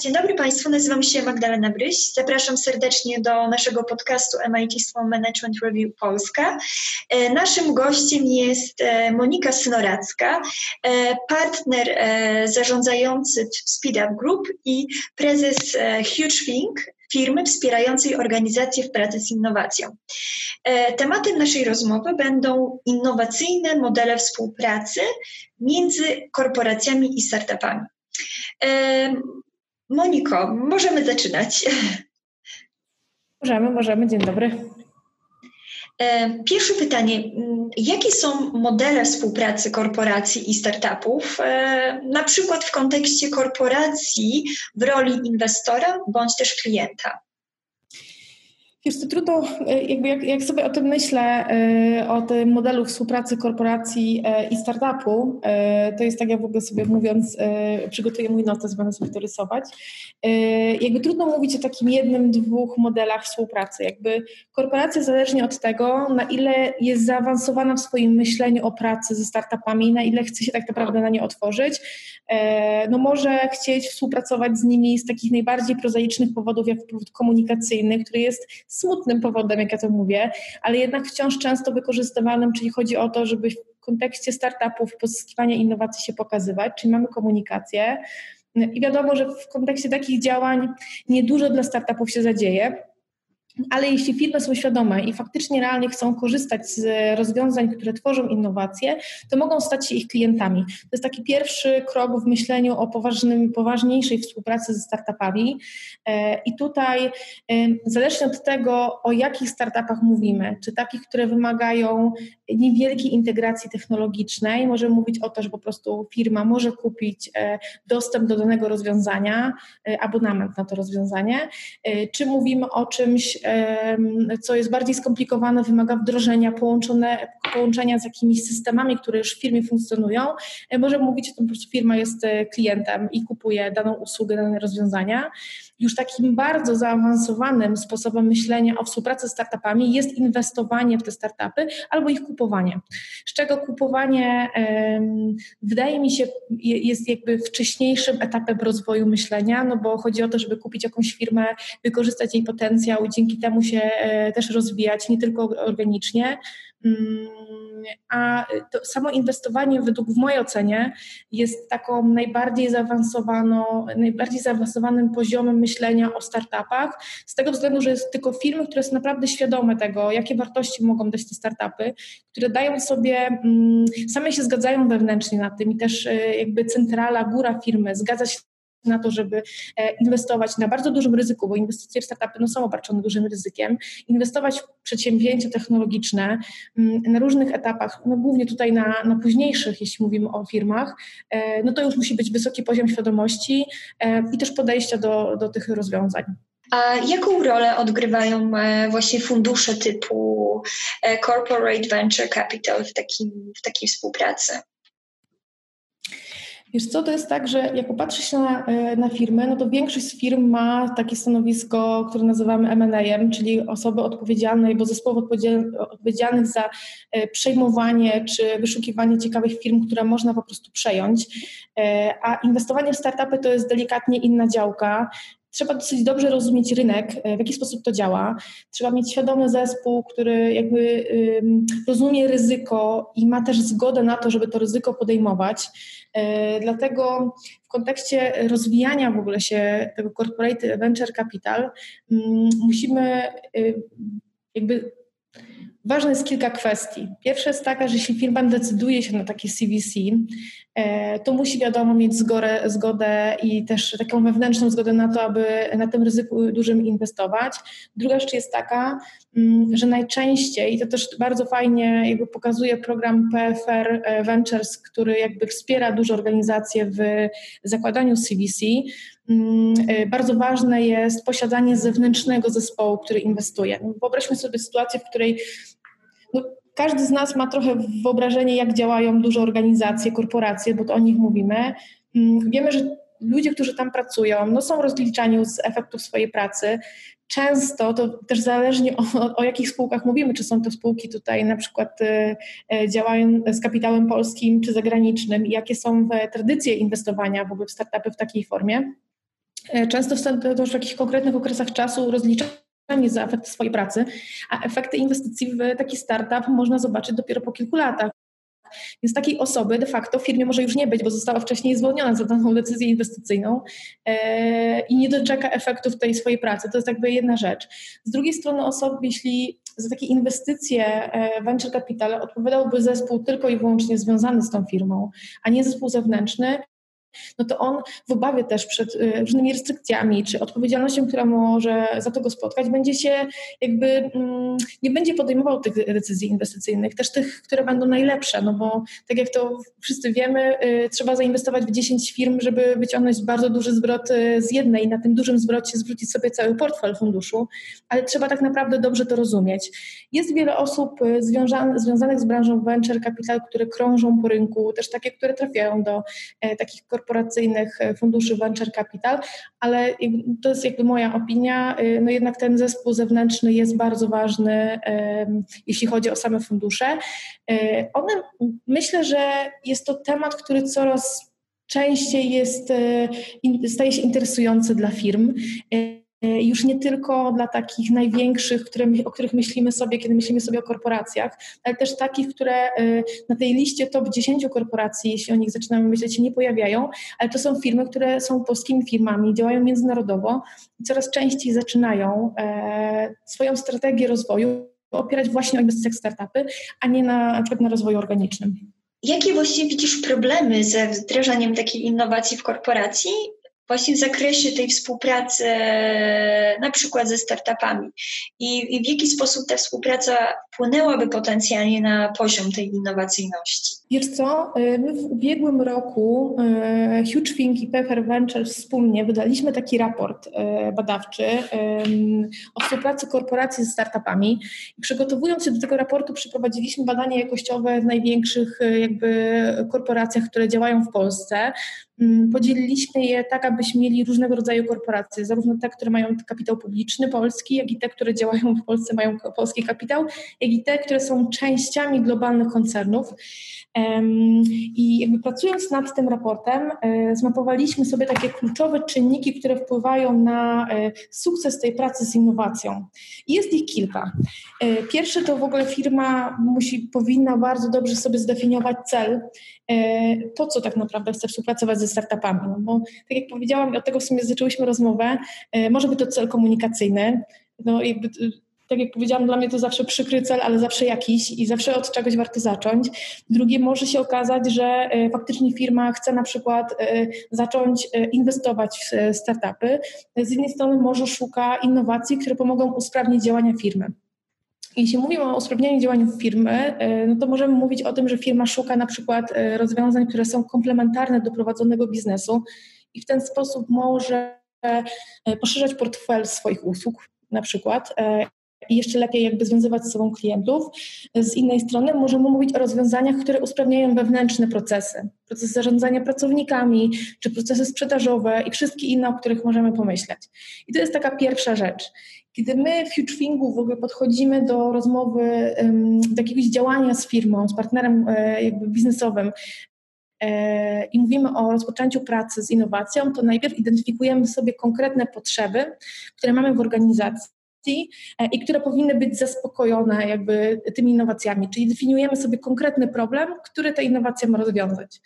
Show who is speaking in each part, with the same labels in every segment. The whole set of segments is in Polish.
Speaker 1: Dzień dobry Państwu, nazywam się Magdalena Bryś. Zapraszam serdecznie do naszego podcastu MIT Small Management Review Polska. E, naszym gościem jest e, Monika Synoracka, e, partner zarządzający w SpeedUp Group i prezes Huge Think, firmy wspierającej organizacje w pracy z innowacją. Tematem naszej rozmowy będą innowacyjne modele współpracy między korporacjami i startupami. Moniko, możemy zaczynać.
Speaker 2: Możemy, możemy. Dzień dobry.
Speaker 1: E, pierwsze pytanie. Jakie są modele współpracy korporacji i startupów, e, na przykład w kontekście korporacji w roli inwestora bądź też klienta?
Speaker 2: Wiesz, to trudno, e, jakby jak, jak, sobie o tym myślę, e, o tym modelu współpracy korporacji e, i startupu, to jest tak, jak w ogóle sobie mówiąc, przygotuję mój notes, będę sobie to rysować. Jakby trudno mówić o takim jednym, dwóch modelach współpracy. Jakby korporacja zależnie od tego, na ile jest zaawansowana w swoim myśleniu o pracy ze startupami, na ile chce się tak naprawdę na nie otworzyć, no może chcieć współpracować z nimi z takich najbardziej prozaicznych powodów, jak powód komunikacyjny, który jest smutnym powodem, jak ja to mówię, ale jednak wciąż często wykorzystywanym, czyli chodzi o to, żeby w kontekście startupów pozyskiwania innowacji się pokazywać, czyli mamy komunikację. I wiadomo, że w kontekście takich działań niedużo dla startupów się zadzieje, ale jeśli firmy są świadome i faktycznie realnie chcą korzystać z rozwiązań, które tworzą innowacje, to mogą stać się ich klientami. To jest taki pierwszy krok w myśleniu o poważnym, poważniejszej współpracy ze startupami. E, I tutaj, e, zależnie od tego, o jakich startupach mówimy, czy takich, które wymagają niewielkiej integracji technologicznej, możemy mówić o to, że po prostu firma może kupić e, dostęp do danego rozwiązania, abonament na to rozwiązanie, czy mówimy o czymś, co jest bardziej skomplikowane, wymaga wdrożenia, połączone, połączenia z jakimiś systemami, które już w firmie funkcjonują. E, możemy mówić o tym, po prostu firma jest e, klientem i kupuje daną usługę, dane rozwiązania. Już takim bardzo zaawansowanym sposobem myślenia o współpracy z startupami jest inwestowanie w te startupy albo ich kupowanie. Z czego kupowanie wydaje mi się jest jakby wcześniejszym etapem rozwoju myślenia, no bo chodzi o to, żeby kupić jakąś firmę, wykorzystać jej potencjał i dzięki temu się e, też rozwijać, nie tylko organicznie. Mm, a to samo inwestowanie według w mojej ocenie jest taką najbardziej zaawansowaną, najbardziej zaawansowanym poziomem myślenia o startupach, z tego względu, że jest tylko firmy, które są naprawdę świadome tego, jakie wartości mogą dać te startupy, które dają sobie, mm, same się zgadzają wewnętrznie na tym i też e, jakby centrala, góra firmy zgadza się na to, żeby e, inwestować na bardzo dużym ryzyku, bo inwestycje w startupy no, są obarczone dużym ryzykiem, inwestować w przedsięwzięcia technologiczne mm, na różnych etapach, no głównie tutaj na, na późniejszych, jeśli mówimy o firmach, e, no to już musi być wysoki poziom świadomości e, i też podejścia do, do tych rozwiązań.
Speaker 1: A jaką rolę odgrywają właśnie fundusze typu Corporate Venture Capital w, takim, w takiej współpracy?
Speaker 2: Wiesz co, to jest tak, że jak popatrzy się na, e, na firmy, no to większość z firm ma takie stanowisko, które nazywamy M&A, czyli osoby odpowiedzialne albo zespołów odpowiedzialnych za e, przejmowanie czy wyszukiwanie ciekawych firm, które można po prostu przejąć. E, a inwestowanie w startupy to jest delikatnie inna działka trzeba dosyć dobrze rozumieć rynek, w jaki sposób to działa. Trzeba mieć świadomy zespół, który jakby rozumie ryzyko i ma też zgodę na to, żeby to ryzyko podejmować. E, dlatego w kontekście rozwijania w ogóle się tego corporate venture capital musimy y, jakby Ważne jest kilka kwestii. Pierwsza jest taka, że jeśli firma decyduje się na takie CVC, e, to musi wiadomo mieć zgodę, zgodę i też taką wewnętrzną zgodę na to, aby na tym ryzyku dużym inwestować. Druga rzecz jest taka, mm, że najczęściej, i to też bardzo fajnie jakby pokazuje program PFR e, Ventures, który jakby wspiera duże organizacje w zakładaniu CVC, mm, e, bardzo ważne jest posiadanie zewnętrznego zespołu, który inwestuje. Wyobraźmy sobie sytuację, w której no, każdy z nas ma trochę wyobrażenie, jak działają duże organizacje, korporacje, bo to o nich mówimy. Mm, wiemy, że ludzie, którzy tam pracują, no są rozliczani z efektów swojej pracy. Często to też zależnie o, o jakich spółkach mówimy, czy są to spółki tutaj na przykład y, y, działają z kapitałem polskim czy zagranicznym, jakie są tradycje inwestowania w ogóle w startupy w takiej formie Często wtedy też w jakichś konkretnych okresach czasu rozliczanie za efekty swojej pracy, a efekty inwestycji w taki startup można zobaczyć dopiero po kilku latach. Więc takiej osoby de facto w firmie może już nie być, bo została wcześniej zwolniona za daną decyzję inwestycyjną e, i nie doczeka efektów tej swojej pracy. To jest jakby jedna rzecz. Z drugiej strony osoby, jeśli za takie inwestycje e, venture capital odpowiadałby zespół tylko i wyłącznie związany z tą firmą, a nie zespół zewnętrzny, no to on w obawie też przed y, różnymi restrykcjami czy odpowiedzialnością, która może za to go spotkać, będzie się jakby mm, nie będzie podejmował tych decyzji inwestycyjnych, też tych, które będą najlepsze, no bo tak jak to wszyscy wiemy, y, trzeba zainwestować w 10 firm, żeby wyciągnąć bardzo duży zwrot y, z jednej, na tym dużym zwrocie zwrócić sobie cały portfel funduszu, ale trzeba tak naprawdę dobrze to rozumieć. Jest wiele osób związanych z branżą venture capital, które krążą po rynku, też takie, które trafiają do takich korporacji, korporacyjnych e, funduszy venture capital, ale to jest jakby moja opinia, e, no jednak ten zespół zewnętrzny jest bardzo ważny, jeśli chodzi o same fundusze. E, one, myślę, że jest to temat, który coraz częściej jest, staje się interesujący dla firm. E, już nie tylko dla takich największych, które, o których myślimy sobie, kiedy myślimy sobie o korporacjach, ale też takich, które e, na tej liście top 10 korporacji, jeśli o nich zaczynamy myśleć, się nie pojawiają, ale to są firmy, które są polskimi firmami, działają międzynarodowo i coraz częściej zaczynają e, swoją strategię rozwoju opierać właśnie o inwestycjach startupy, a nie na, na przykład na rozwoju organicznym.
Speaker 1: Jakie właściwie widzisz problemy ze wdrażaniem takiej innowacji w korporacji właśnie w zakresie tej współpracy na przykład ze startupami i, i w jaki sposób ta współpraca wpłynęłaby potencjalnie na poziom tej innowacyjności?
Speaker 2: Wiesz co, y, my w ubiegłym roku y, Huge Think i Pepper Ventures wspólnie wydaliśmy taki raport y, badawczy o współpracy korporacji ze startupami. Przygotowując się do tego raportu przeprowadziliśmy badania jakościowe w największych jakby korporacjach, które działają w Polsce. Mm, podzieliliśmy je tak, abyśmy mieli różnego rodzaju korporacje, zarówno te, które mają kapitał publiczny polski, jak i te, które działają w Polsce, mają polski kapitał, jak i te, które są częściami globalnych koncernów. I jakby pracując nad tym raportem, e, zmapowaliśmy sobie takie kluczowe czynniki, które wpływają na e, sukces tej pracy z innowacją. Jest ich kilka. E, pierwszy to w ogóle firma musi, powinna bardzo dobrze sobie zdefiniować cel, po co tak naprawdę chce współpracować ze startupami. No bo tak jak powiedziałam, od tego w sumie zaczęłyśmy rozmowę, może być to cel komunikacyjny, no jakby tak jak powiedziałam, dla mnie to zawsze przykry cel, ale zawsze jakiś i zawsze od czegoś warto zacząć. Drugie, może się okazać, że e, faktycznie firma chce na przykład e, zacząć e, inwestować w startupy. Z jednej strony może szuka innowacji, które pomogą usprawnić działania firmy. Jeśli mówimy o usprawnianiu działania firmy, no to możemy mówić o tym, że firma szuka na przykład rozwiązań, które są komplementarne do prowadzonego biznesu i w ten sposób może poszerzać portfel swoich usług na przykład i jeszcze lepiej jakby związywać z sobą klientów. Z innej strony możemy mówić o rozwiązaniach, które usprawniają wewnętrzne procesy, procesy zarządzania pracownikami, czy procesy sprzedażowe i wszystkie inne, o których możemy pomyśleć. I to jest taka pierwsza rzecz. Kiedy my w HugeFingu w ogóle podchodzimy do rozmowy, do jakiegoś działania z firmą, z partnerem e, jakby biznesowym, e, i mówimy o rozpoczęciu pracy z innowacją, to najpierw identyfikujemy sobie konkretne potrzeby, które mamy w organizacji E, i które powinny być zaspokojone jakby tymi innowacjami, czyli definiujemy sobie konkretny problem, który ta innowacja ma rozwiązać.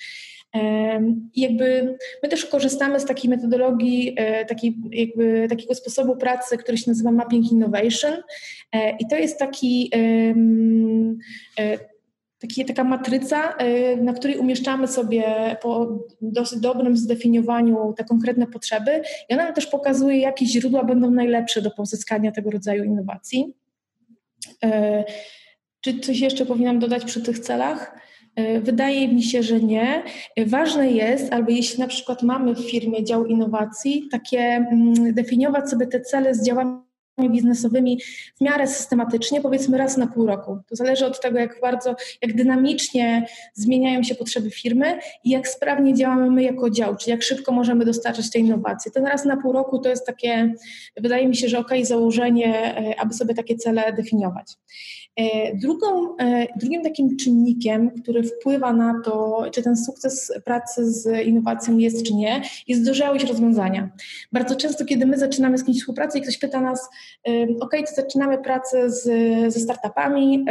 Speaker 2: I jakby my też korzystamy z takiej metodologii, e, takiej, jakby, takiego sposobu pracy, który się nazywa Mapping Innovation. E, I to jest taki taki, taka matryca, na której umieszczamy sobie po dosyć dobrym zdefiniowaniu te konkretne potrzeby i ona nam też pokazuje, jakie źródła będą najlepsze do pozyskania tego rodzaju innowacji. Czy coś jeszcze powinnam dodać przy tych celach? Y, wydaje mi się, że nie. Ważne jest, albo jeśli na przykład mamy w firmie dział innowacji, takie mm, definiować sobie te cele z działami biznesowymi w miarę systematycznie, powiedzmy raz na pół roku. To zależy od tego, jak bardzo, jak dynamicznie zmieniają się potrzeby firmy i jak sprawnie działamy my jako dział, czyli jak szybko możemy dostarczać te innowacje. Ten raz na pół roku to jest takie, wydaje mi się, że ok, założenie, e, aby sobie takie cele definiować. E, drugą, e, drugim takim czynnikiem, który wpływa na to, czy ten sukces pracy z innowacją jest, czy nie, jest dojrzałość rozwiązania. Bardzo często, kiedy my zaczynamy z kimś współpracę i ktoś pyta nas, ok, to zaczynamy pracę z, ze startupami,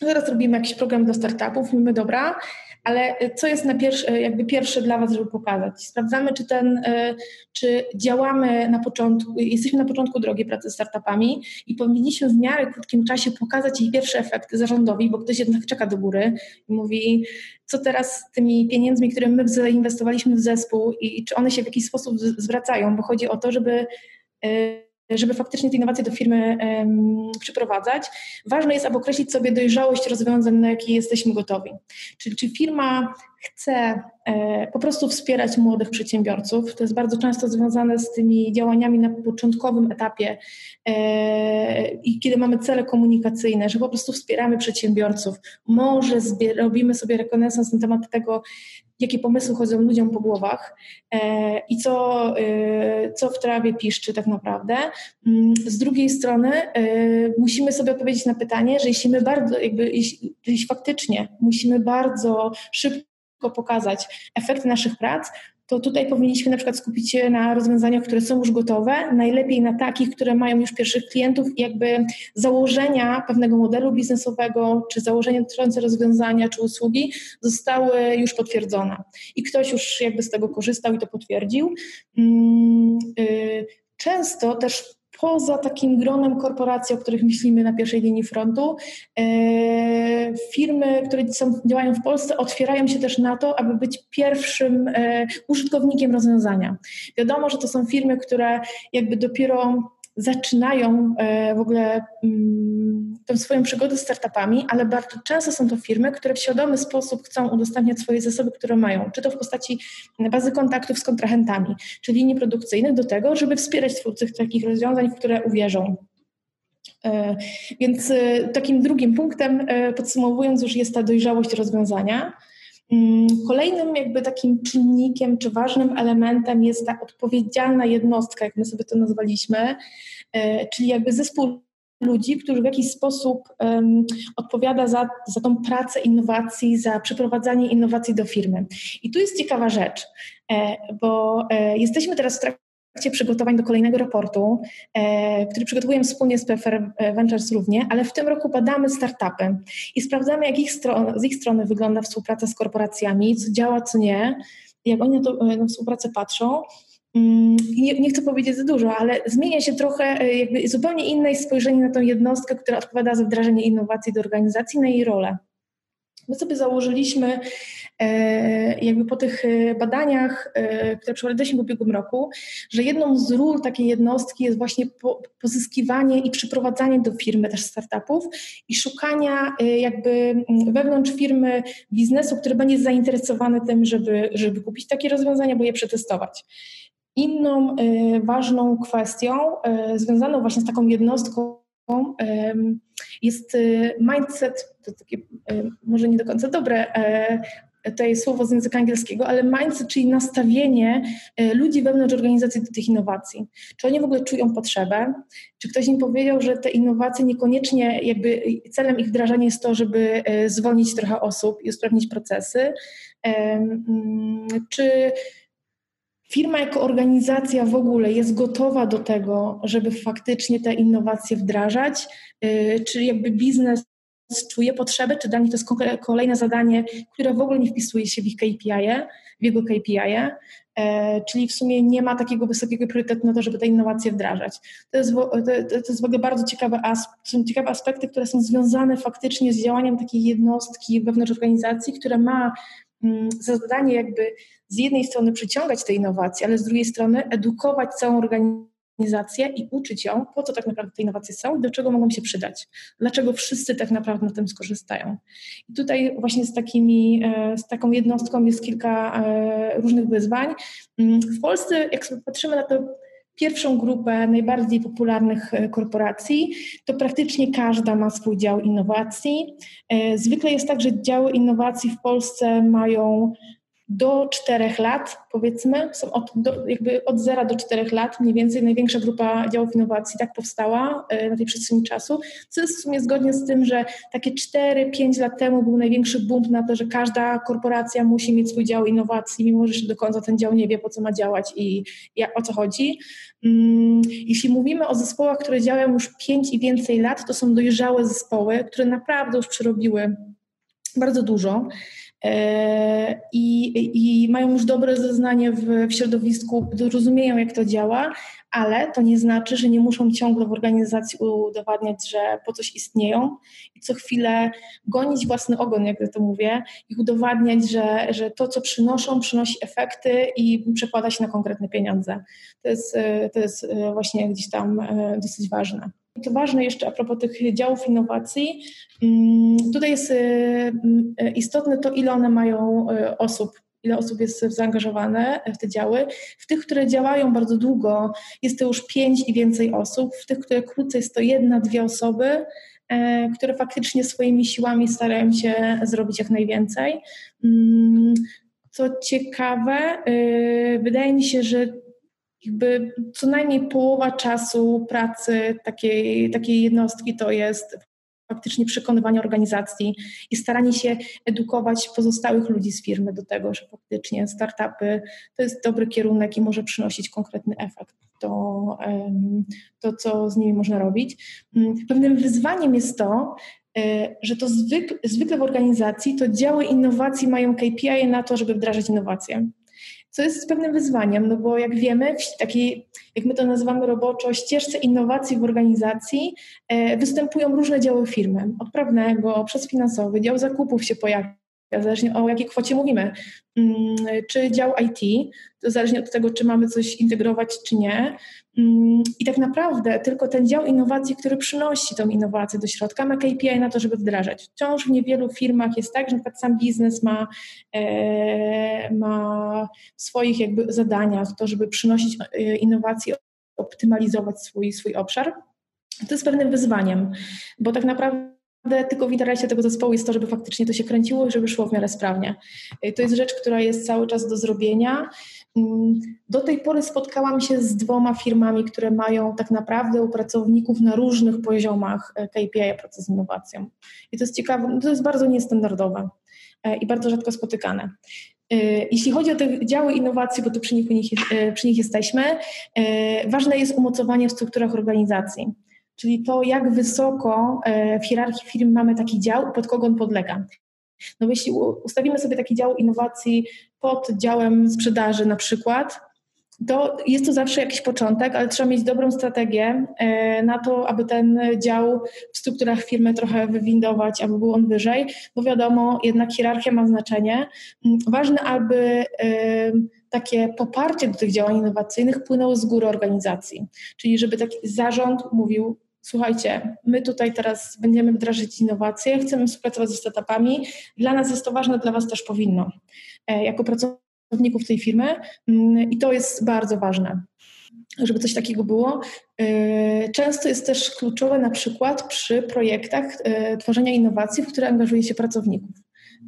Speaker 2: zaraz robimy jakiś program dla startupów, mówimy, dobra, ale y, co jest na y, jakby pierwsze dla Was, żeby pokazać? Sprawdzamy, czy, ten, y, czy działamy na początku, jesteśmy na początku drogi pracy z startupami i powinniśmy w miarę krótkim czasie pokazać ich pierwsze efekty zarządowi, bo ktoś jednak czeka do góry i mówi, co teraz z tymi pieniędzmi, które my zainwestowaliśmy w zespół i czy one się w jakiś sposób zwracają, bo chodzi o to, żeby żeby faktycznie te innowacje do firmy um, przyprowadzać. Ważne jest, aby określić sobie dojrzałość rozwiązań, na jakie jesteśmy gotowi. Czyli czy firma chce e, po prostu wspierać młodych przedsiębiorców. To jest bardzo często związane z tymi działaniami na początkowym etapie e, i kiedy mamy cele komunikacyjne, że po prostu wspieramy przedsiębiorców. Może robimy sobie rekonesans na temat tego, jakie pomysły chodzą ludziom po głowach e, i co, co w trawie piszczy tak naprawdę. Mm, z drugiej strony musimy sobie odpowiedzieć na pytanie, że jeśli my bardzo, jakby, jeśli, jeśli faktycznie musimy bardzo szybko pokazać efekty naszych prac, to tutaj powinniśmy na przykład skupić się na rozwiązaniach, które są już gotowe, najlepiej na takich, które mają już pierwszych klientów jakby założenia pewnego modelu biznesowego, czy założenia dotyczące rozwiązania, czy usługi zostały już potwierdzone. I ktoś już jakby z tego korzystał i to potwierdził. Mm, y, często też poza takim gronem korporacji, o których myślimy na pierwszej linii frontu, e, firmy, które są, działają w Polsce, otwierają się też na to, aby być pierwszym e, użytkownikiem rozwiązania. Wiadomo, że to są firmy, które jakby dopiero zaczynają e, w ogóle mm, tę swoją przygodę z startupami, ale bardzo często są to firmy, które w świadomy sposób chcą udostępniać swoje zasoby, które mają, czy to w postaci bazy kontaktów z kontrahentami, czy linii produkcyjnych do tego, żeby wspierać twórców takich rozwiązań, w które uwierzą. E, więc e, takim drugim punktem, podsumowując, już jest ta dojrzałość rozwiązania. Mm, kolejnym jakby takim czynnikiem czy ważnym elementem jest ta odpowiedzialna jednostka, jak my sobie to nazwaliśmy, e, czyli jakby zespół ludzi, który w jakiś sposób um, odpowiada za, za tą pracę innowacji, za przeprowadzanie innowacji do firmy. I tu jest ciekawa rzecz, e, bo e, jesteśmy teraz w trakcie trakcie przygotowań do kolejnego raportu, e, który przygotowujemy wspólnie z PFR Ventures również, ale w tym roku badamy startupy i sprawdzamy, jak ich stron, z ich strony wygląda współpraca z korporacjami, co działa, co nie, jak oni na, to, na współpracę patrzą. Mm, nie, nie, chcę powiedzieć za dużo, ale zmienia się trochę e, jakby zupełnie inne spojrzenie na tą jednostkę, która odpowiada za wdrażanie innowacji do organizacji, na jej rolę. My sobie założyliśmy e, jakby po tych e, badaniach, e, które przeprowadziliśmy w ubiegłym roku, że jedną z ról takiej jednostki jest właśnie pozyskiwanie i przyprowadzanie do firmy też startupów i szukania jakby wewnątrz firmy biznesu, który będzie zainteresowany tym, żeby, żeby kupić takie rozwiązania, bo je przetestować. Inną ważną kwestią związaną właśnie z taką jednostką jest y, mindset, to takie y, może nie do końca dobre, e, to jest słowo z języka angielskiego, ale mindset, czyli nastawienie e, ludzi wewnątrz organizacji do tych innowacji. Czy oni w ogóle czują potrzebę? Czy ktoś im powiedział, że te innowacje niekoniecznie jakby celem ich wdrażania jest to, żeby e, zwolnić trochę osób i usprawnić procesy? Mm, czy firma jako organizacja w ogóle jest gotowa do tego, żeby faktycznie te innowacje wdrażać, y, czy jakby biznes czuje potrzebę, czy dla nich to jest kolejne zadanie, które w ogóle nie wpisuje się w ich KPI, w jego KPI, e, czyli w sumie nie ma takiego wysokiego priorytetu na to, żeby te innowacje wdrażać. To jest, to, jest w ogóle bardzo ciekawe, są ciekawe aspekty, które są związane faktycznie z działaniem takiej jednostki wewnątrz organizacji, która ma za zadanie jakby z jednej strony przyciągać te innowacje, ale z drugiej strony edukować całą organizację i uczyć ją, po co tak naprawdę te innowacje są i do czego mogą się przydać. Dlaczego wszyscy tak naprawdę na tym skorzystają. I tutaj właśnie z, takimi, e, z taką jednostką jest kilka e, różnych wyzwań. Mm, w Polsce, jak sobie patrzymy na to, pierwszą grupę najbardziej popularnych korporacji, to praktycznie każda ma swój dział innowacji. Zwykle jest tak, że działy innowacji w Polsce mają do 4 lat, powiedzmy, są od, do, jakby od 0 do 4 lat mniej więcej największa grupa działów innowacji tak powstała e, na tej przestrzeni czasu, co jest w sumie zgodnie z tym, że takie 4-5 lat temu był największy boom na to, że każda korporacja musi mieć swój dział innowacji, mimo że jeszcze do końca ten dział nie wie, po co ma działać i, i o co chodzi. Mm, jeśli mówimy o zespołach, które działają już 5 i więcej lat, to są dojrzałe zespoły, które naprawdę już przerobiły bardzo dużo. E, i, i mają już dobre zeznanie w, w środowisku, rozumieją jak to działa, ale to nie znaczy, że nie muszą ciągle w organizacji udowadniać, że po coś istnieją i co chwilę gonić własny ogon, jak to mówię, i udowadniać, że, że to, co przynoszą, przynosi efekty i przekłada się na konkretne pieniądze. To jest, to jest właśnie gdzieś tam e, dosyć ważne. To ważne jeszcze a propos tych działów innowacji. Mm, tutaj jest y, y, istotne to, ile one mają y, osób, ile osób jest zaangażowane w te działy. W tych, które działają bardzo długo, jest to już pięć i więcej osób. W tych, które krócej, jest to jedna, dwie osoby, e, które faktycznie swoimi siłami starają się zrobić jak najwięcej. Mm, co ciekawe, wydaje mi się, że jakby co najmniej połowa czasu pracy takiej, takiej jednostki to jest faktycznie przekonywanie organizacji i staranie się edukować pozostałych ludzi z firmy do tego, że faktycznie startupy to jest dobry kierunek i może przynosić konkretny efekt. To, to co z nimi można robić. Mm, pewnym wyzwaniem jest to, e, że to zwykle, zwykle w organizacji to działy innowacji mają KPI na to, żeby wdrażać innowacje co jest pewnym wyzwaniem, no bo jak wiemy, w takiej, jak my to nazywamy roboczo, ścieżce innowacji w organizacji e, występują różne działy firmy, od prawnego, przez finansowy, dział zakupów się pojawia, zależnie o jakiej kwocie mówimy, mm, czy dział IT, to zależnie od tego, czy mamy coś integrować, czy nie. Mm, I tak naprawdę tylko ten dział innowacji, który przynosi tą innowację do środka, ma KPI na to, żeby wdrażać. Wciąż w niewielu firmach jest tak, że przykład sam biznes ma, e, ma w swoich jakby zadaniach to, żeby przynosić e, innowacje, optymalizować swój, swój obszar. To jest pewnym wyzwaniem, bo tak naprawdę tylko w interesie tego zespołu jest to, żeby faktycznie to się kręciło i żeby szło w miarę sprawnie. Y, to jest rzecz, która jest cały czas do zrobienia. Mm, do tej pory spotkałam się z dwoma firmami, które mają tak naprawdę u pracowników na różnych poziomach y, KPI pracy z innowacją. I to jest ciekawe, to jest bardzo niestandardowe y, i bardzo rzadko spotykane. Jeśli chodzi o te działy innowacji, bo tu przy nich, przy nich jesteśmy, ważne jest umocowanie w strukturach organizacji czyli to, jak wysoko e, w hierarchii firm mamy taki dział, pod kogo on podlega. No jeśli ustawimy sobie taki dział innowacji pod działem sprzedaży na przykład, to jest to zawsze jakiś początek, ale trzeba mieć dobrą strategię e, na to, aby ten dział w strukturach firmy trochę wywindować, aby był on wyżej, bo wiadomo, jednak hierarchia ma znaczenie. Mm, ważne, aby takie poparcie do tych działań innowacyjnych płynęło z góry organizacji, czyli żeby taki zarząd mówił, słuchajcie, my tutaj teraz będziemy wdrażać innowacje, chcemy współpracować ze startupami, dla nas jest to ważne, dla Was też powinno. E, jako pracowników tej firmy mm, i to jest bardzo ważne żeby coś takiego było. E, często jest też kluczowe na przykład przy projektach e, tworzenia innowacji, w które angażuje się pracowników.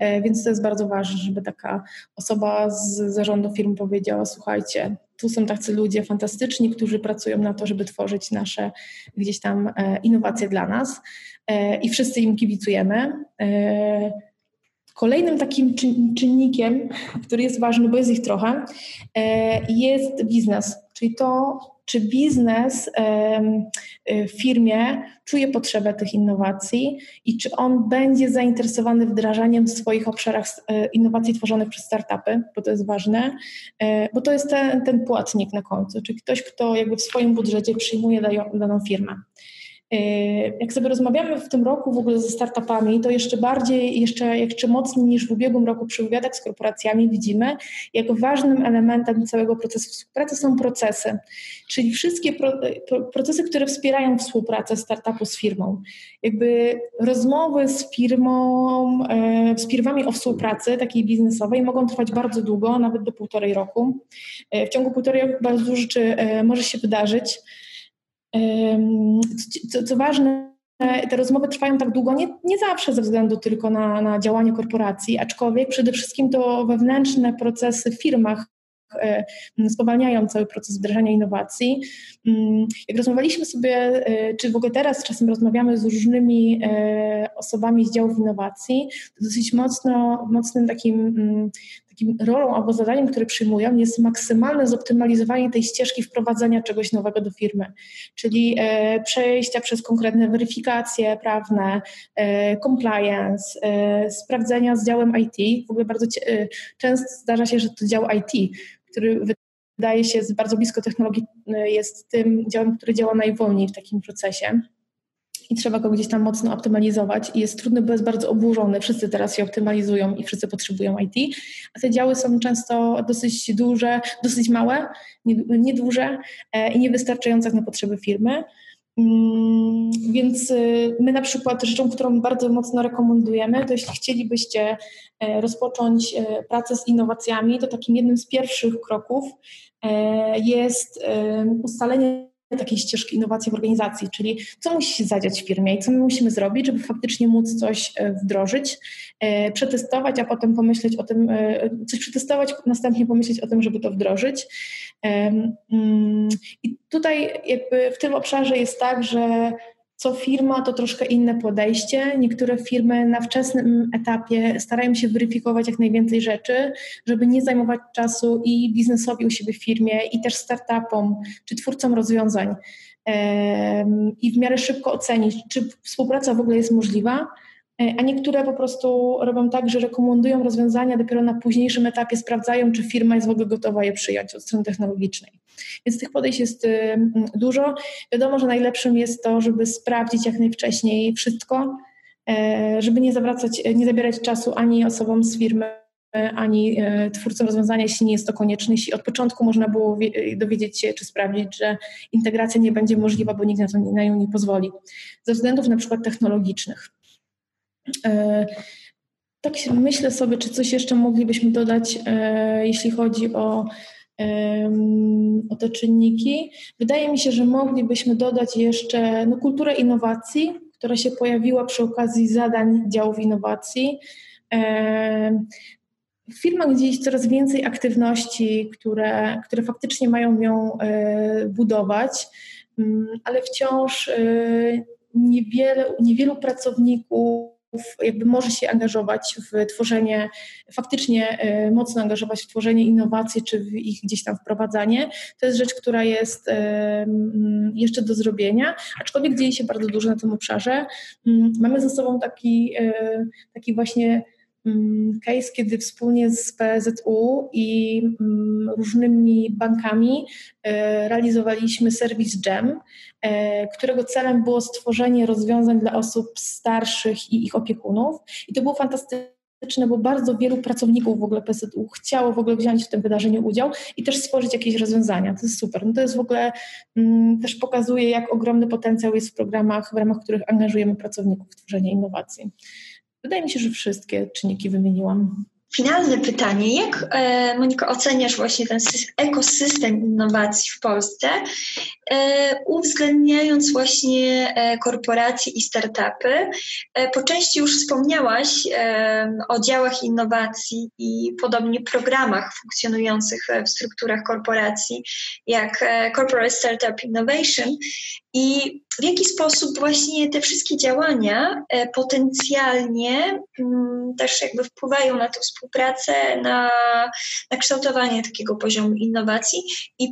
Speaker 2: Więc to jest bardzo ważne, żeby taka osoba z zarządu firmy powiedziała: Słuchajcie, tu są tacy ludzie fantastyczni, którzy pracują na to, żeby tworzyć nasze gdzieś tam e, innowacje dla nas e, i wszyscy im kibicujemy. E, kolejnym takim czynnikiem, który jest ważny, bo jest ich trochę, jest biznes, czyli to, czy biznes w firmie czuje potrzebę tych innowacji i czy on będzie zainteresowany wdrażaniem w swoich obszarach e, innowacji tworzonych przez startupy, bo to jest ważne, e, bo to jest ten, ten płatnik na końcu, czyli ktoś, kto jakby w swoim budżecie przyjmuje daną firmę. Jak sobie rozmawiamy w tym roku w ogóle ze startupami, to jeszcze bardziej, jeszcze, jeszcze mocniej niż w ubiegłym roku przy wywiadach z korporacjami widzimy, jak ważnym elementem całego procesu współpracy są procesy, czyli wszystkie pro, procesy, które wspierają współpracę startupu z firmą. Jakby rozmowy z firmą, e, z firmami o współpracy takiej biznesowej mogą trwać bardzo długo, nawet do półtorej roku. E, w ciągu półtorej roku bardzo dużo rzeczy e, może się wydarzyć. Co, co ważne, te rozmowy trwają tak długo, nie, nie zawsze ze względu tylko na, na działanie korporacji, aczkolwiek przede wszystkim to wewnętrzne procesy w firmach spowalniają cały proces wdrażania innowacji. Mm, jak rozmawialiśmy sobie, e, czy w ogóle teraz czasem rozmawiamy z różnymi e, osobami z działów innowacji, to dosyć mocno, mocnym takim mm, takim rolą albo zadaniem, które przyjmują, jest maksymalne zoptymalizowanie tej ścieżki wprowadzenia czegoś nowego do firmy, czyli e, przejścia przez konkretne weryfikacje prawne, e, compliance, e, sprawdzenia z działem IT. W ogóle bardzo często zdarza się, że to dział IT, który wydaje się bardzo blisko technologii, jest tym działem, który działa najwolniej w takim procesie i trzeba go gdzieś tam mocno optymalizować i jest trudny, bo jest bardzo oburzony. Wszyscy teraz się optymalizują i wszyscy potrzebują IT, a te działy są często dosyć duże, dosyć małe, nieduże nie i niewystarczające na potrzeby firmy. Mm, więc y, my na przykład rzeczą, którą bardzo mocno rekomendujemy, to jeśli chcielibyście e, rozpocząć e, pracę z innowacjami, to takim jednym z pierwszych kroków e, jest ustalenie takiej ścieżki innowacji w organizacji, czyli co musi się zadziać w firmie i co my musimy zrobić, żeby faktycznie móc coś e, wdrożyć, e, przetestować, a potem pomyśleć o tym, e, coś przetestować, następnie pomyśleć o tym, żeby to wdrożyć. Mm, I tutaj jakby w tym obszarze jest tak, że co firma to troszkę inne podejście. Niektóre firmy na wczesnym etapie starają się weryfikować jak najwięcej rzeczy, żeby nie zajmować czasu i biznesowi u siebie w firmie, i też startupom, czy twórcom rozwiązań. I w miarę szybko ocenić, czy współpraca w ogóle jest możliwa, a niektóre po prostu robią tak, że rekomendują rozwiązania dopiero na późniejszym etapie, sprawdzają, czy firma jest w ogóle gotowa je przyjąć od strony technologicznej. Więc tych podejść jest y, dużo. Wiadomo, że najlepszym jest to, żeby sprawdzić jak najwcześniej wszystko, e, żeby nie zawracać, nie zabierać czasu ani osobom z firmy, ani e, twórcom rozwiązania, jeśli nie jest to konieczne. Jeśli od początku można było dowiedzieć się czy sprawdzić, że integracja nie będzie możliwa, bo nikt na, to, na nią nie pozwoli, ze względów na przykład technologicznych. E, tak myślę sobie, czy coś jeszcze moglibyśmy dodać, e, jeśli chodzi o, o te czynniki. Wydaje mi się, że moglibyśmy dodać jeszcze no, kulturę innowacji, która się pojawiła przy okazji zadań działów innowacji. W firmach gdzieś coraz więcej aktywności, które, które faktycznie mają ją e, budować, mm, ale wciąż niewiele, niewielu pracowników jakby może się angażować w tworzenie, faktycznie e, mocno angażować w tworzenie innowacji, czy w ich gdzieś tam wprowadzanie. To jest rzecz, która jest e, jeszcze do zrobienia, aczkolwiek dzieje się bardzo dużo na tym obszarze. Mm, mamy ze sobą taki, e, taki właśnie case, kiedy wspólnie z PZU i mm, różnymi bankami e, realizowaliśmy serwis GEM, e, którego celem było stworzenie rozwiązań dla osób starszych i ich opiekunów. I to było fantastyczne, bo bardzo wielu pracowników w ogóle PZU chciało w ogóle wziąć w tym wydarzeniu udział i też stworzyć jakieś rozwiązania. To jest super. No to jest w ogóle mm, też pokazuje, jak ogromny potencjał jest w programach, w ramach których angażujemy pracowników w tworzenie innowacji. Wydaje mi się, że wszystkie czynniki wymieniłam.
Speaker 1: Finalne pytanie. Jak, e, Moniko, oceniasz właśnie ten ekosystem innowacji w Polsce, e, uwzględniając właśnie e, korporacje i startupy? Po części już wspomniałaś o działach innowacji i podobnie programach funkcjonujących w strukturach korporacji, jak Corporate Startup Innovation. I w jaki sposób właśnie te wszystkie działania potencjalnie mm, też jakby wpływają na tę współpracę, na, na kształtowanie takiego poziomu innowacji i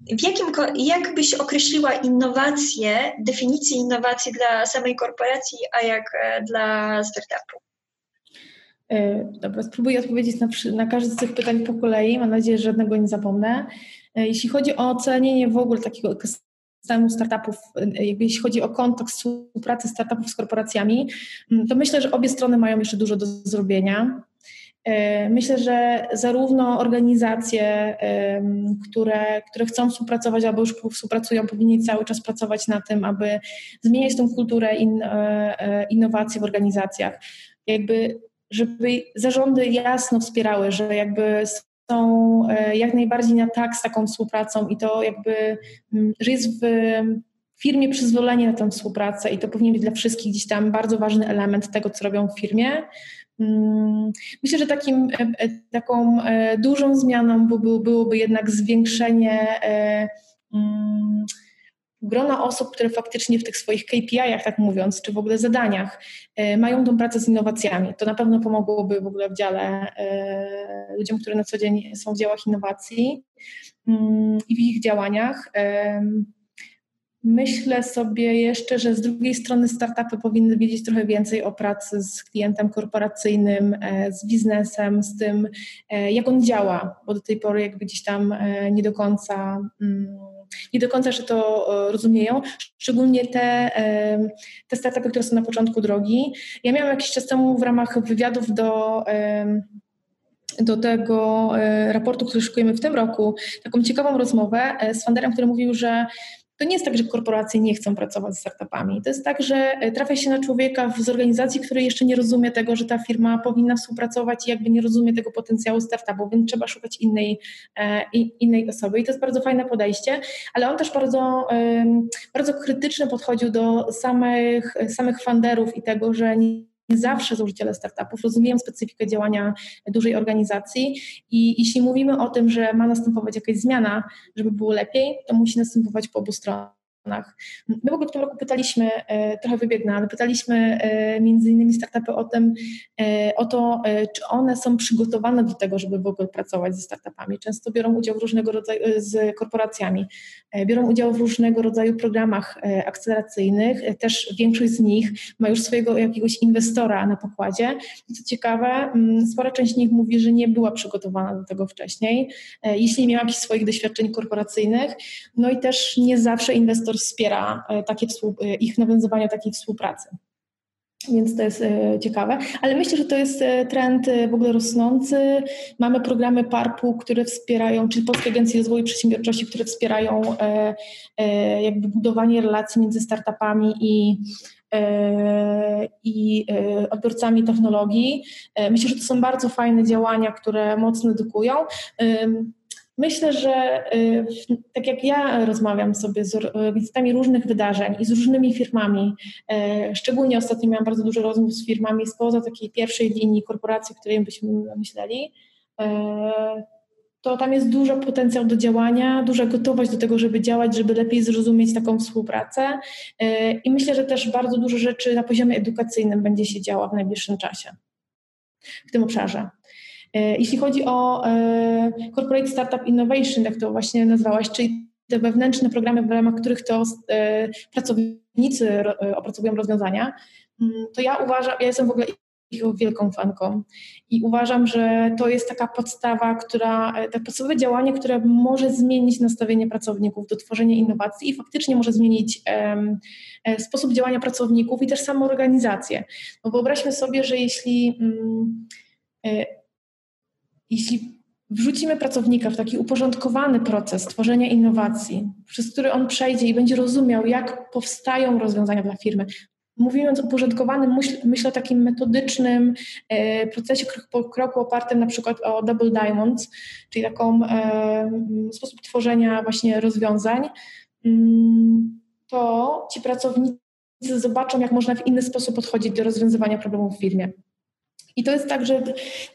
Speaker 1: w jakim, jak byś określiła innowacje, definicję innowacji dla samej korporacji, a jak e, dla startupu?
Speaker 2: E, dobra, spróbuję odpowiedzieć na, na każde z tych pytań po kolei. Mam nadzieję, że żadnego nie zapomnę. E, jeśli chodzi o ocenienie w ogóle takiego ekosystemu startupów, jakby jeśli chodzi o kontekst współpracy startupów z korporacjami, mm, to myślę, że obie strony mają jeszcze dużo do zrobienia. E, myślę, że zarówno organizacje, które, które chcą współpracować albo już współpracują, powinni cały czas pracować na tym, aby zmieniać tą kulturę e, innowacji w organizacjach. Jakby, żeby zarządy jasno wspierały, że jakby są jak najbardziej na tak z taką współpracą i to jakby, mm, że jest w firmie przyzwolenie na tę współpracę i to powinien być dla wszystkich gdzieś tam bardzo ważny element tego, co robią w firmie. Mm, myślę, że takim, e, e, taką e, dużą zmianą byłoby jednak zwiększenie mm, grona osób, które faktycznie w tych swoich KPI-ach, tak mówiąc, czy w ogóle zadaniach mają tą pracę z innowacjami. To na pewno pomogłoby w ogóle w dziale ludziom, którzy na co dzień są w działach innowacji mm, i w ich działaniach. Myślę sobie jeszcze, że z drugiej strony startupy powinny wiedzieć trochę więcej o pracy z klientem korporacyjnym, e, z biznesem, z tym, e, jak on działa, bo do tej pory jakby gdzieś tam e, nie do końca mm, nie do końca że to rozumieją, szczególnie te, te startupy, które są na początku drogi. Ja miałam jakiś czas temu w ramach wywiadów do do tego raportu, który szykujemy w tym roku, taką ciekawą rozmowę z funderem, który mówił, że to nie jest tak, że korporacje nie chcą pracować z startupami. To jest tak, że e, trafia się na człowieka z organizacji, który jeszcze nie rozumie tego, że ta firma powinna współpracować i jakby nie rozumie tego potencjału startupu, więc trzeba szukać innej, e, innej osoby. I to jest bardzo fajne podejście, ale on też bardzo, bardzo krytycznie podchodził do samych, samych funderów i tego, że nie nie zawsze założyciele startupów rozumieją specyfikę działania dużej organizacji i jeśli mówimy o tym, że ma następować jakaś zmiana, żeby było lepiej, to musi następować po obu stronach. My w ogóle w tym roku pytaliśmy, e, trochę wybiegnę, ale pytaliśmy e, między innymi startupy o tym, e, o to, czy one są przygotowane do tego, żeby w ogóle pracować ze startupami. Często biorą udział w różnego rodzaju, z korporacjami, biorą udział w różnego rodzaju programach akceleracyjnych. Też większość z nich ma już swojego jakiegoś inwestora na pokładzie. I co ciekawe, mm, spora część z nich mówi, że nie była przygotowana do tego wcześniej, jeśli nie miała jakichś swoich doświadczeń korporacyjnych. No i też nie zawsze inwestor wspiera e, takie e, ich nawiązywanie takiej współpracy. Więc to jest e, ciekawe, ale myślę, że to jest trend w ogóle rosnący. Mamy programy PARP-u, które wspierają, czyli Polskie Agencje Rozwoju Przedsiębiorczości, które wspierają jakby budowanie relacji między startupami i, i odbiorcami technologii. Myślę, że to są bardzo fajne działania, które mocno edukują. Myślę, że y, tak jak ja rozmawiam sobie z wizytami różnych wydarzeń i z różnymi firmami, y, szczególnie ostatnio miałam bardzo dużo rozmów z firmami spoza takiej pierwszej linii korporacji, o której byśmy myśleli, y, to tam jest dużo potencjał do działania, duża gotowość do tego, żeby działać, żeby lepiej zrozumieć taką współpracę. I myślę, że też bardzo dużo rzeczy na poziomie edukacyjnym będzie się działo w najbliższym czasie w tym obszarze. E, jeśli chodzi o e, Corporate Startup Innovation, jak to właśnie nazwałaś, czyli te wewnętrzne programy, w ramach których to e, pracownicy opracowują rozwiązania, mm, to ja uważam, ja jestem w ogóle ich wielką fanką i uważam, że to jest taka podstawa, która, tak podstawowe działanie, które może zmienić nastawienie pracowników do tworzenia innowacji i faktycznie może zmienić um, sposób działania pracowników i też samą organizację. Bo wyobraźmy sobie, że jeśli um, jeśli wrzucimy pracownika w taki uporządkowany proces tworzenia innowacji, przez który on przejdzie i będzie rozumiał, jak powstają rozwiązania dla firmy, Mówiąc o uporządkowanym, myśl, myślę o takim metodycznym e, procesie krok po kroku opartym na przykład o Double Diamonds, czyli taką e, sposób tworzenia właśnie rozwiązań, mm, to ci pracownicy zobaczą, jak można w inny sposób podchodzić do rozwiązywania problemów w firmie. I to jest tak, że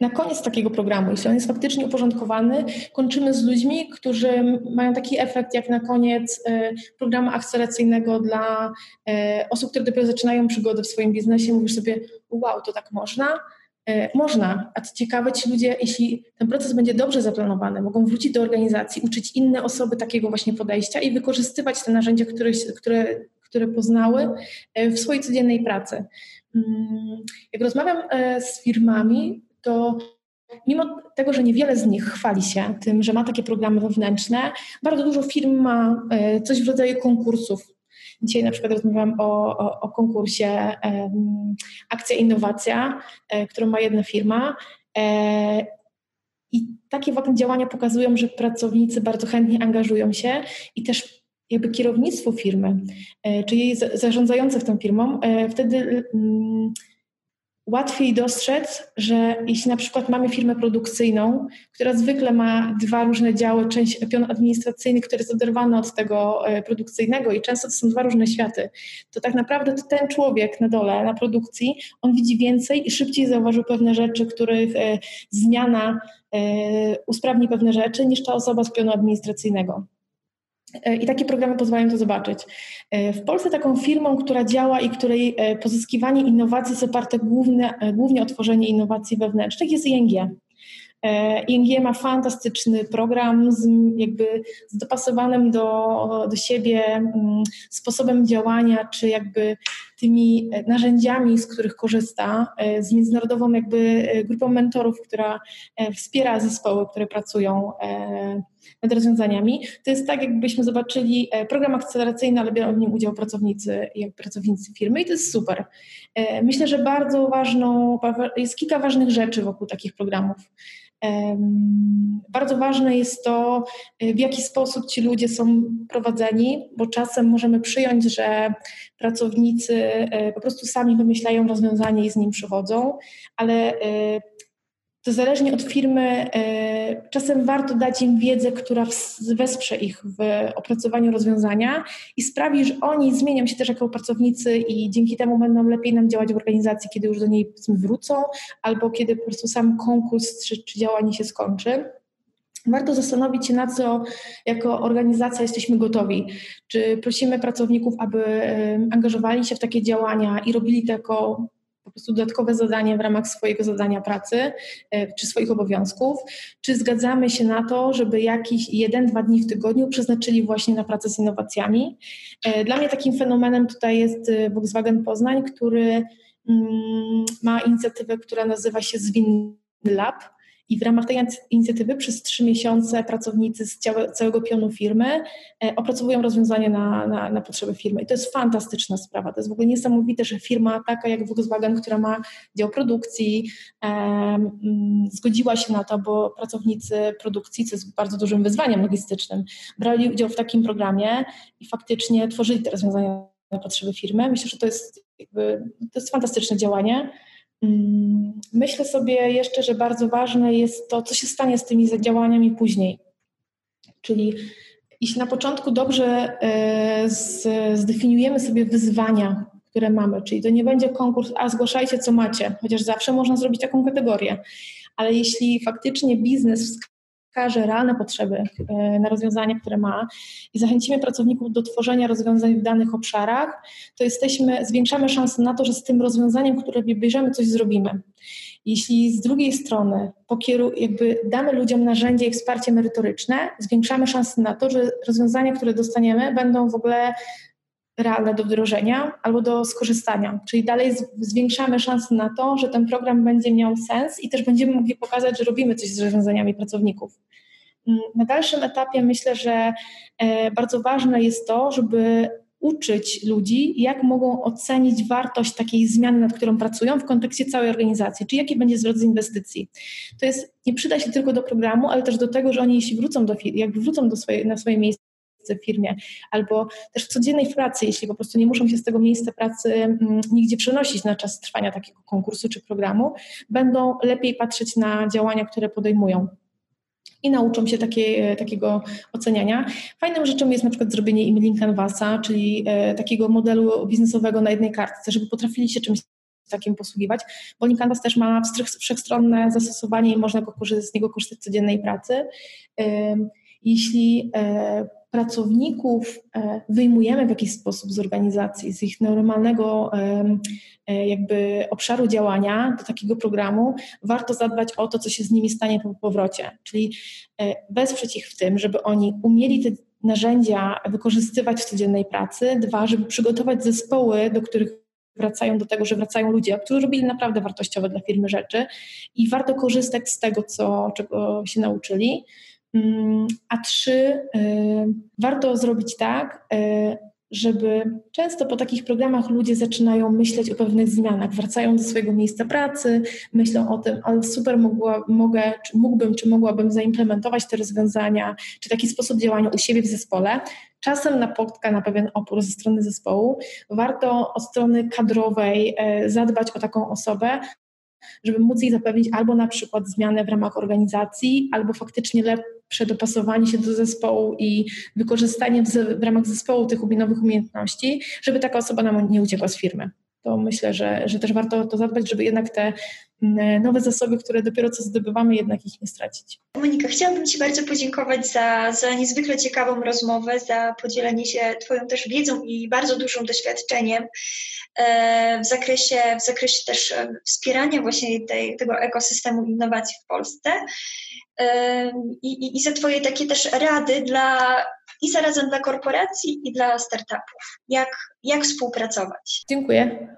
Speaker 2: na koniec takiego programu, jeśli on jest faktycznie uporządkowany, kończymy z ludźmi, którzy mają taki efekt jak na koniec e, programu akceleracyjnego dla e, osób, które dopiero zaczynają przygodę w swoim biznesie. Mówisz sobie, wow, to tak można? E, można, a co ciekawe, ci ludzie, jeśli ten proces będzie dobrze zaplanowany, mogą wrócić do organizacji, uczyć inne osoby takiego właśnie podejścia i wykorzystywać te narzędzia, które, które, które poznały w swojej codziennej pracy. Mm, jak rozmawiam e, z firmami, to mimo tego, że niewiele z nich chwali się tym, że ma takie programy wewnętrzne, bardzo dużo firm ma e, coś w rodzaju konkursów. Dzisiaj na przykład rozmawiałam o, o, o konkursie um, Akcja Innowacja, e, którą ma jedna firma. E, I takie właśnie działania pokazują, że pracownicy bardzo chętnie angażują się i też jakby kierownictwo firmy, e, czy jej zarządzające w tą firmą, e, wtedy mm, łatwiej dostrzec, że jeśli na przykład mamy firmę produkcyjną, która zwykle ma dwa różne działy, część pion administracyjny, który jest oderwany od tego e, produkcyjnego i często to są dwa różne światy, to tak naprawdę to ten człowiek na dole, na produkcji, on widzi więcej i szybciej zauważył pewne rzeczy, których zmiana usprawni pewne rzeczy, niż ta osoba z pionu administracyjnego. E, I takie programy pozwalają to zobaczyć. E, w Polsce taką firmą, która działa i której e, pozyskiwanie innowacji jest oparte głównie, głównie o tworzenie innowacji wewnętrznych jest ING. ING ma fantastyczny program z, jakby z dopasowanym do, do siebie mm, sposobem działania, czy jakby tymi narzędziami, z których korzysta, z międzynarodową jakby grupą mentorów, która wspiera zespoły, które pracują nad rozwiązaniami. To jest tak, jakbyśmy zobaczyli e, program akceleracyjny, ale biorą w nim udział pracownicy, jak pracownicy firmy i to jest super. E, myślę, że bardzo ważną, jest kilka ważnych rzeczy wokół takich programów. Bardzo ważne jest to, e, w jaki sposób ci ludzie są prowadzeni, bo czasem możemy przyjąć, że pracownicy po prostu sami wymyślają rozwiązanie i z nim przychodzą, ale to zależnie od firmy, e, czasem warto dać im wiedzę, która wesprze ich w opracowaniu rozwiązania i sprawi, że oni zmienią się też jako pracownicy i dzięki temu będą lepiej nam działać w organizacji, kiedy już do niej wrócą, albo kiedy po prostu sam konkurs czy, czy działanie się skończy. Warto zastanowić się, na co jako organizacja jesteśmy gotowi. Czy prosimy pracowników, aby angażowali się w takie działania i robili to jako po prostu dodatkowe zadanie w ramach swojego zadania pracy e, czy swoich obowiązków, czy zgadzamy się na to, żeby jakiś jeden, dwa dni w tygodniu przeznaczyli właśnie na pracę z innowacjami. E, dla mnie takim fenomenem tutaj jest e, Volkswagen Poznań, który mm, ma inicjatywę, która nazywa się Zwin Lab i w ramach tej inicjatywy przez trzy miesiące pracownicy z całego pionu firmy e, opracowują rozwiązania na, na, na, potrzeby firmy. I to jest fantastyczna sprawa. To jest w ogóle niesamowite, że firma taka jak Volkswagen, która ma dział produkcji, um, zgodziła się na to, bo pracownicy produkcji, co jest bardzo dużym wyzwaniem logistycznym, brali udział w takim programie i faktycznie tworzyli te rozwiązania na potrzeby firmy. Myślę, że to jest, jakby, to jest fantastyczne działanie. Mm, myślę sobie jeszcze, że bardzo ważne jest to, co się stanie z tymi działaniami później. Czyli jeśli na początku dobrze e, zdefiniujemy sobie wyzwania, które mamy, czyli to nie będzie konkurs, a zgłaszajcie co macie, chociaż zawsze można zrobić taką kategorię, ale jeśli faktycznie biznes wskaże realne potrzeby e, na rozwiązania, które ma. I zachęcimy pracowników do tworzenia rozwiązań w danych obszarach, to jesteśmy, zwiększamy szanse na to, że z tym rozwiązaniem, które bierzemy, coś zrobimy. Jeśli z drugiej strony pokieru, jakby damy ludziom narzędzie i wsparcie merytoryczne, zwiększamy szanse na to, że rozwiązania, które dostaniemy, będą w ogóle realne do wdrożenia albo do skorzystania. Czyli dalej zwiększamy szanse na to, że ten program będzie miał sens i też będziemy mogli pokazać, że robimy coś z rozwiązaniami pracowników. Mm, na dalszym etapie myślę, że e, bardzo ważne jest to, żeby uczyć ludzi, jak mogą ocenić wartość takiej zmiany, nad którą pracują w kontekście całej organizacji, czy jaki będzie zwrot z inwestycji. To jest, nie przyda się tylko do programu, ale też do tego, że oni jeśli wrócą do, jak wrócą do swoje, na swoje miejsce w firmie, albo też w codziennej pracy, jeśli po prostu nie muszą się z tego miejsca pracy mm, nigdzie przenosić na czas trwania takiego konkursu czy programu, będą lepiej patrzeć na działania, które podejmują i nauczą się takie, takiego oceniania. Fajną rzeczą jest na przykład zrobienie e-mailing canvasa, czyli e, takiego modelu biznesowego na jednej kartce, żeby potrafili się czymś takim posługiwać, bo Canvas też ma wszechstronne zastosowanie i można go, z niego korzystać w codziennej pracy. Jeśli e, pracowników e, wyjmujemy w jakiś sposób z organizacji, z ich normalnego e, jakby obszaru działania do takiego programu, warto zadbać o to, co się z nimi stanie po powrocie. Czyli wesprzeć ich w tym, żeby oni umieli te narzędzia wykorzystywać w codziennej pracy. Dwa, żeby przygotować zespoły, do których wracają do tego, że wracają ludzie, którzy robili naprawdę wartościowe dla firmy rzeczy i warto korzystać z tego, co, czego się nauczyli. Mm, a trzy, y, warto zrobić tak, y, żeby często po takich programach ludzie zaczynają myśleć o pewnych zmianach, wracają do swojego miejsca pracy, myślą o tym, ale super mogła, mogę, czy mógłbym, czy mogłabym zaimplementować te rozwiązania, czy taki sposób działania u siebie w zespole. Czasem napotka na pewien opór ze strony zespołu. Warto od strony kadrowej e, zadbać o taką osobę, żeby móc jej zapewnić albo na przykład zmianę w ramach organizacji, albo faktycznie lepsze dopasowanie się do zespołu i wykorzystanie w, w ramach zespołu tych nowych umiejętności, żeby taka osoba nam nie uciekła z firmy. To myślę, że, że też warto o to zadbać, żeby jednak te mm, nowe zasoby, które dopiero co zdobywamy, jednak ich nie stracić.
Speaker 1: Monika, chciałabym Ci bardzo podziękować za, za niezwykle ciekawą rozmowę, za podzielenie się Twoją też wiedzą i bardzo dużym doświadczeniem E, w zakresie, w zakresie też e, wspierania właśnie tej, tego ekosystemu innowacji w Polsce e, i, i, i za Twoje takie też rady dla i zarazem dla korporacji i dla startupów. Jak, jak współpracować?
Speaker 2: Dziękuję.